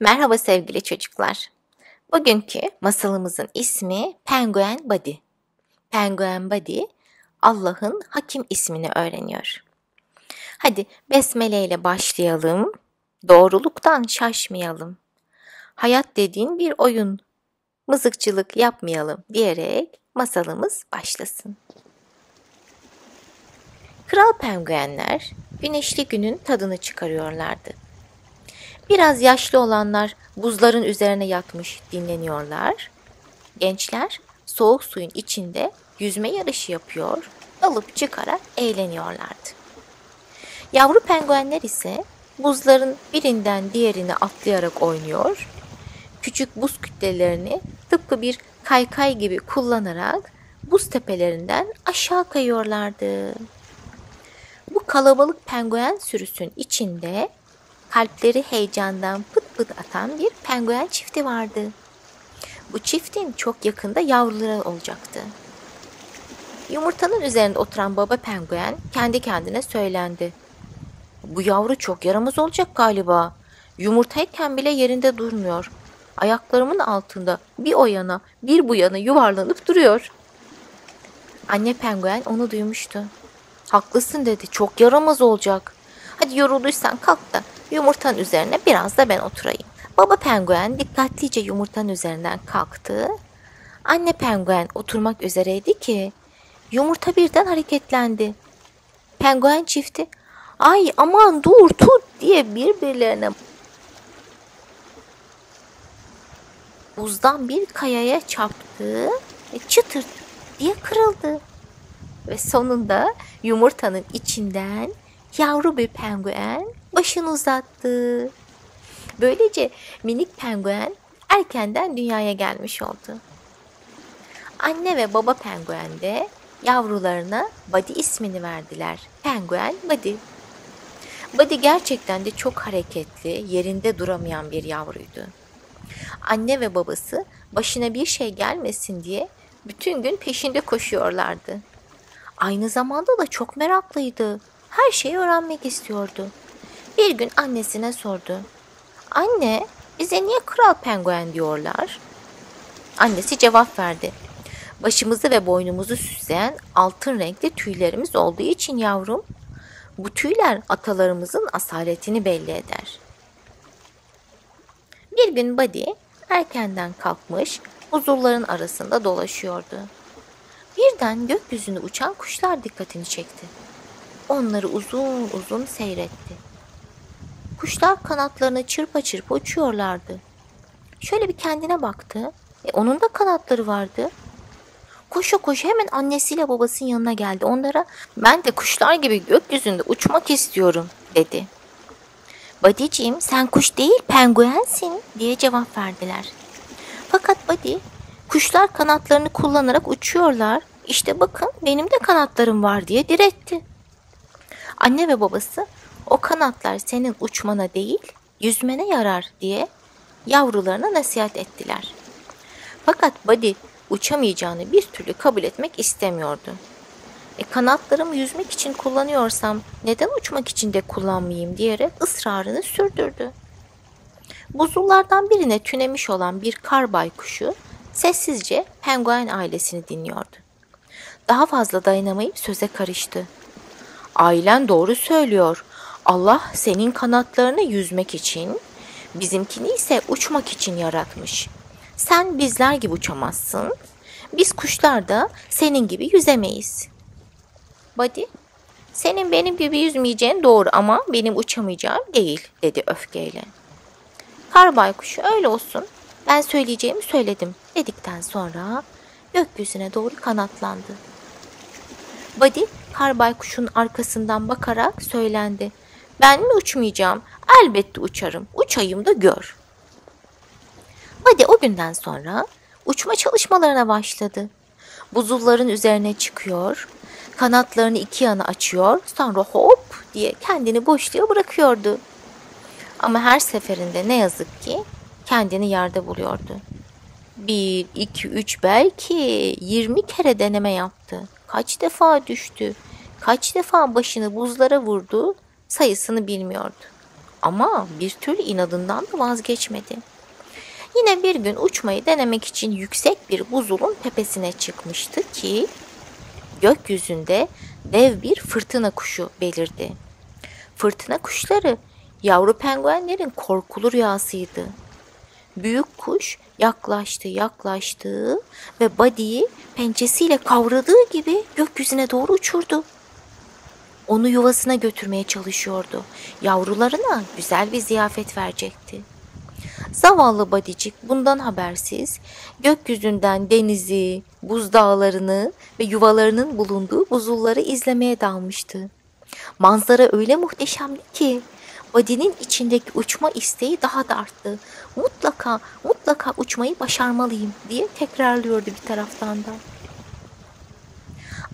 Merhaba sevgili çocuklar. Bugünkü masalımızın ismi Penguen Buddy. Penguen Buddy Allah'ın hakim ismini öğreniyor. Hadi besmele ile başlayalım. Doğruluktan şaşmayalım. Hayat dediğin bir oyun. Mızıkçılık yapmayalım diyerek masalımız başlasın. Kral penguenler güneşli günün tadını çıkarıyorlardı. Biraz yaşlı olanlar buzların üzerine yatmış dinleniyorlar. Gençler soğuk suyun içinde yüzme yarışı yapıyor, alıp çıkarak eğleniyorlardı. Yavru penguenler ise buzların birinden diğerine atlayarak oynuyor, küçük buz kütlelerini tıpkı bir kaykay gibi kullanarak buz tepelerinden aşağı kayıyorlardı. Bu kalabalık penguen sürüsün içinde kalpleri heyecandan pıt pıt atan bir penguen çifti vardı. Bu çiftin çok yakında yavruları olacaktı. Yumurtanın üzerinde oturan baba penguen kendi kendine söylendi. Bu yavru çok yaramaz olacak galiba. Yumurtayken bile yerinde durmuyor. Ayaklarımın altında bir o yana bir bu yana yuvarlanıp duruyor. Anne penguen onu duymuştu. Haklısın dedi çok yaramaz olacak. Hadi yorulduysan kalk da yumurtanın üzerine biraz da ben oturayım. Baba penguen dikkatlice yumurtanın üzerinden kalktı. Anne penguen oturmak üzereydi ki yumurta birden hareketlendi. Penguen çifti ay aman dur tut diye birbirlerine buzdan bir kayaya çarptı ve çıtırt diye kırıldı. Ve sonunda yumurtanın içinden yavru bir penguen başını uzattı. Böylece minik penguen erkenden dünyaya gelmiş oldu. Anne ve baba penguen de yavrularına Buddy ismini verdiler. Penguen Buddy. Buddy gerçekten de çok hareketli, yerinde duramayan bir yavruydu. Anne ve babası başına bir şey gelmesin diye bütün gün peşinde koşuyorlardı. Aynı zamanda da çok meraklıydı. Her şeyi öğrenmek istiyordu. Bir gün annesine sordu. Anne, bize niye kral penguen diyorlar? Annesi cevap verdi. Başımızı ve boynumuzu süsleyen altın renkli tüylerimiz olduğu için yavrum. Bu tüyler atalarımızın asaletini belli eder. Bir gün Buddy erkenden kalkmış, huzurların arasında dolaşıyordu. Birden gökyüzünde uçan kuşlar dikkatini çekti. Onları uzun uzun seyretti. Kuşlar kanatlarını çırpa çırpa uçuyorlardı. Şöyle bir kendine baktı. E, onun da kanatları vardı. Koşa koşa hemen annesiyle babasının yanına geldi. Onlara ben de kuşlar gibi gökyüzünde uçmak istiyorum dedi. Badiciğim sen kuş değil penguensin diye cevap verdiler. Fakat Badi kuşlar kanatlarını kullanarak uçuyorlar. İşte bakın benim de kanatlarım var diye diretti. Anne ve babası o kanatlar senin uçmana değil yüzmene yarar diye yavrularına nasihat ettiler. Fakat Buddy uçamayacağını bir türlü kabul etmek istemiyordu. E, kanatlarımı yüzmek için kullanıyorsam neden uçmak için de kullanmayayım diyerek ısrarını sürdürdü. Buzullardan birine tünemiş olan bir kar baykuşu sessizce penguen ailesini dinliyordu. Daha fazla dayanamayıp söze karıştı. Ailen doğru söylüyor. Allah senin kanatlarını yüzmek için, bizimkini ise uçmak için yaratmış. Sen bizler gibi uçamazsın. Biz kuşlar da senin gibi yüzemeyiz. Buddy, senin benim gibi yüzmeyeceğin doğru ama benim uçamayacağım değil dedi öfkeyle. Kar baykuşu öyle olsun. Ben söyleyeceğimi söyledim dedikten sonra gökyüzüne doğru kanatlandı. Buddy kar baykuşun arkasından bakarak söylendi. Ben mi uçmayacağım? Elbette uçarım. Uçayım da gör. Buddy o günden sonra uçma çalışmalarına başladı. Buzulların üzerine çıkıyor, kanatlarını iki yana açıyor, sonra hop diye kendini boşluğa bırakıyordu. Ama her seferinde ne yazık ki kendini yerde buluyordu. Bir, iki, üç belki yirmi kere deneme yaptı. Kaç defa düştü, kaç defa başını buzlara vurdu sayısını bilmiyordu. Ama bir türlü inadından da vazgeçmedi. Yine bir gün uçmayı denemek için yüksek bir buzulun tepesine çıkmıştı ki gökyüzünde dev bir fırtına kuşu belirdi. Fırtına kuşları yavru penguenlerin korkulu rüyasıydı. Büyük kuş yaklaştı yaklaştı ve Buddy'yi pençesiyle kavradığı gibi gökyüzüne doğru uçurdu. Onu yuvasına götürmeye çalışıyordu. Yavrularına güzel bir ziyafet verecekti. Zavallı Badicik bundan habersiz gökyüzünden denizi, buzdağlarını ve yuvalarının bulunduğu buzulları izlemeye dalmıştı. Manzara öyle muhteşemdi ki Buddy'nin içindeki uçma isteği daha da arttı. Mutlaka, mutlaka uçmayı başarmalıyım diye tekrarlıyordu bir taraftan da.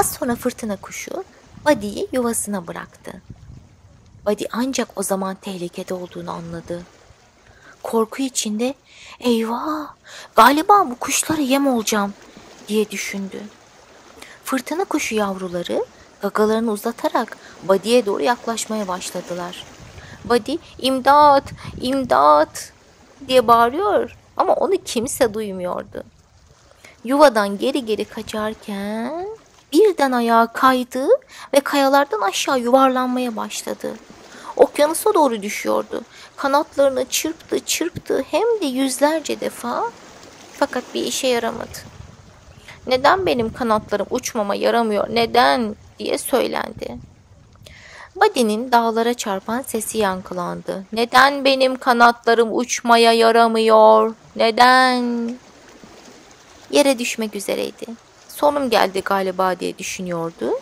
Az sonra fırtına kuşu Buddy'yi yuvasına bıraktı. Buddy ancak o zaman tehlikede olduğunu anladı. Korku içinde eyvah galiba bu kuşlara yem olacağım diye düşündü. Fırtına kuşu yavruları gagalarını uzatarak Buddy'ye doğru yaklaşmaya başladılar. Buddy imdat imdat diye bağırıyor ama onu kimse duymuyordu. Yuvadan geri geri kaçarken birden ayağa kaydı ve kayalardan aşağı yuvarlanmaya başladı. Okyanusa doğru düşüyordu. Kanatlarını çırptı çırptı hem de yüzlerce defa fakat bir işe yaramadı. Neden benim kanatlarım uçmama yaramıyor neden diye söylendi. Buddy'nin dağlara çarpan sesi yankılandı. Neden benim kanatlarım uçmaya yaramıyor? Neden? Yere düşmek üzereydi. Sonum geldi galiba diye düşünüyordu.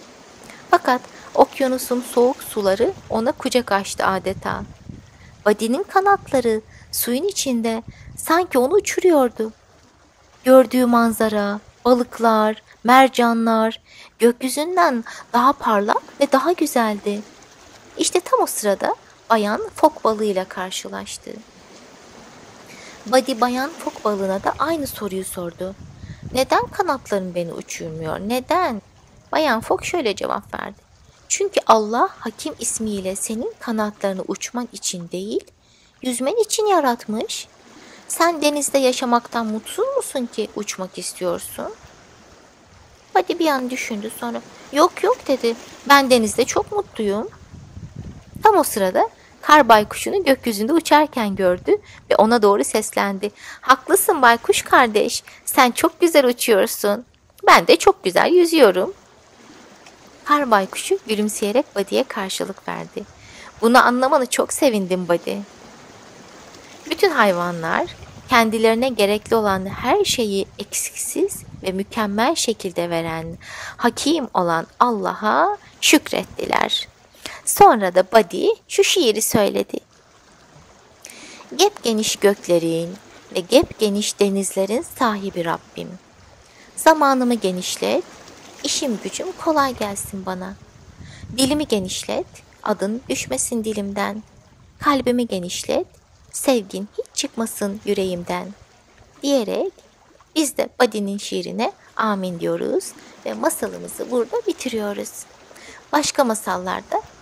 Fakat okyanusun soğuk suları ona kucak açtı adeta. Buddy'nin kanatları suyun içinde sanki onu uçuruyordu. Gördüğü manzara, balıklar, mercanlar gökyüzünden daha parlak ve daha güzeldi. İşte tam o sırada bayan fok balığıyla karşılaştı. Buddy bayan fok balığına da aynı soruyu sordu. Neden kanatların beni uçurmuyor? Neden? Bayan fok şöyle cevap verdi. Çünkü Allah hakim ismiyle senin kanatlarını uçman için değil, yüzmen için yaratmış. Sen denizde yaşamaktan mutsuz musun ki uçmak istiyorsun? Buddy bir an düşündü sonra yok yok dedi. Ben denizde çok mutluyum. Tam o sırada kar baykuşunu gökyüzünde uçarken gördü ve ona doğru seslendi. Haklısın baykuş kardeş, sen çok güzel uçuyorsun. Ben de çok güzel yüzüyorum. Kar baykuşu gülümseyerek Buddy'ye karşılık verdi. Bunu anlamanı çok sevindim Buddy. Bütün hayvanlar kendilerine gerekli olan her şeyi eksiksiz ve mükemmel şekilde veren, hakim olan Allah'a şükrettiler. Sonra da Buddy şu şiiri söyledi. Gep geniş göklerin ve gep geniş denizlerin sahibi Rabbim. Zamanımı genişlet, işim gücüm kolay gelsin bana. Dilimi genişlet, adın düşmesin dilimden. Kalbimi genişlet, sevgin hiç çıkmasın yüreğimden. Diyerek biz de Buddy'nin şiirine amin diyoruz ve masalımızı burada bitiriyoruz. Başka masallarda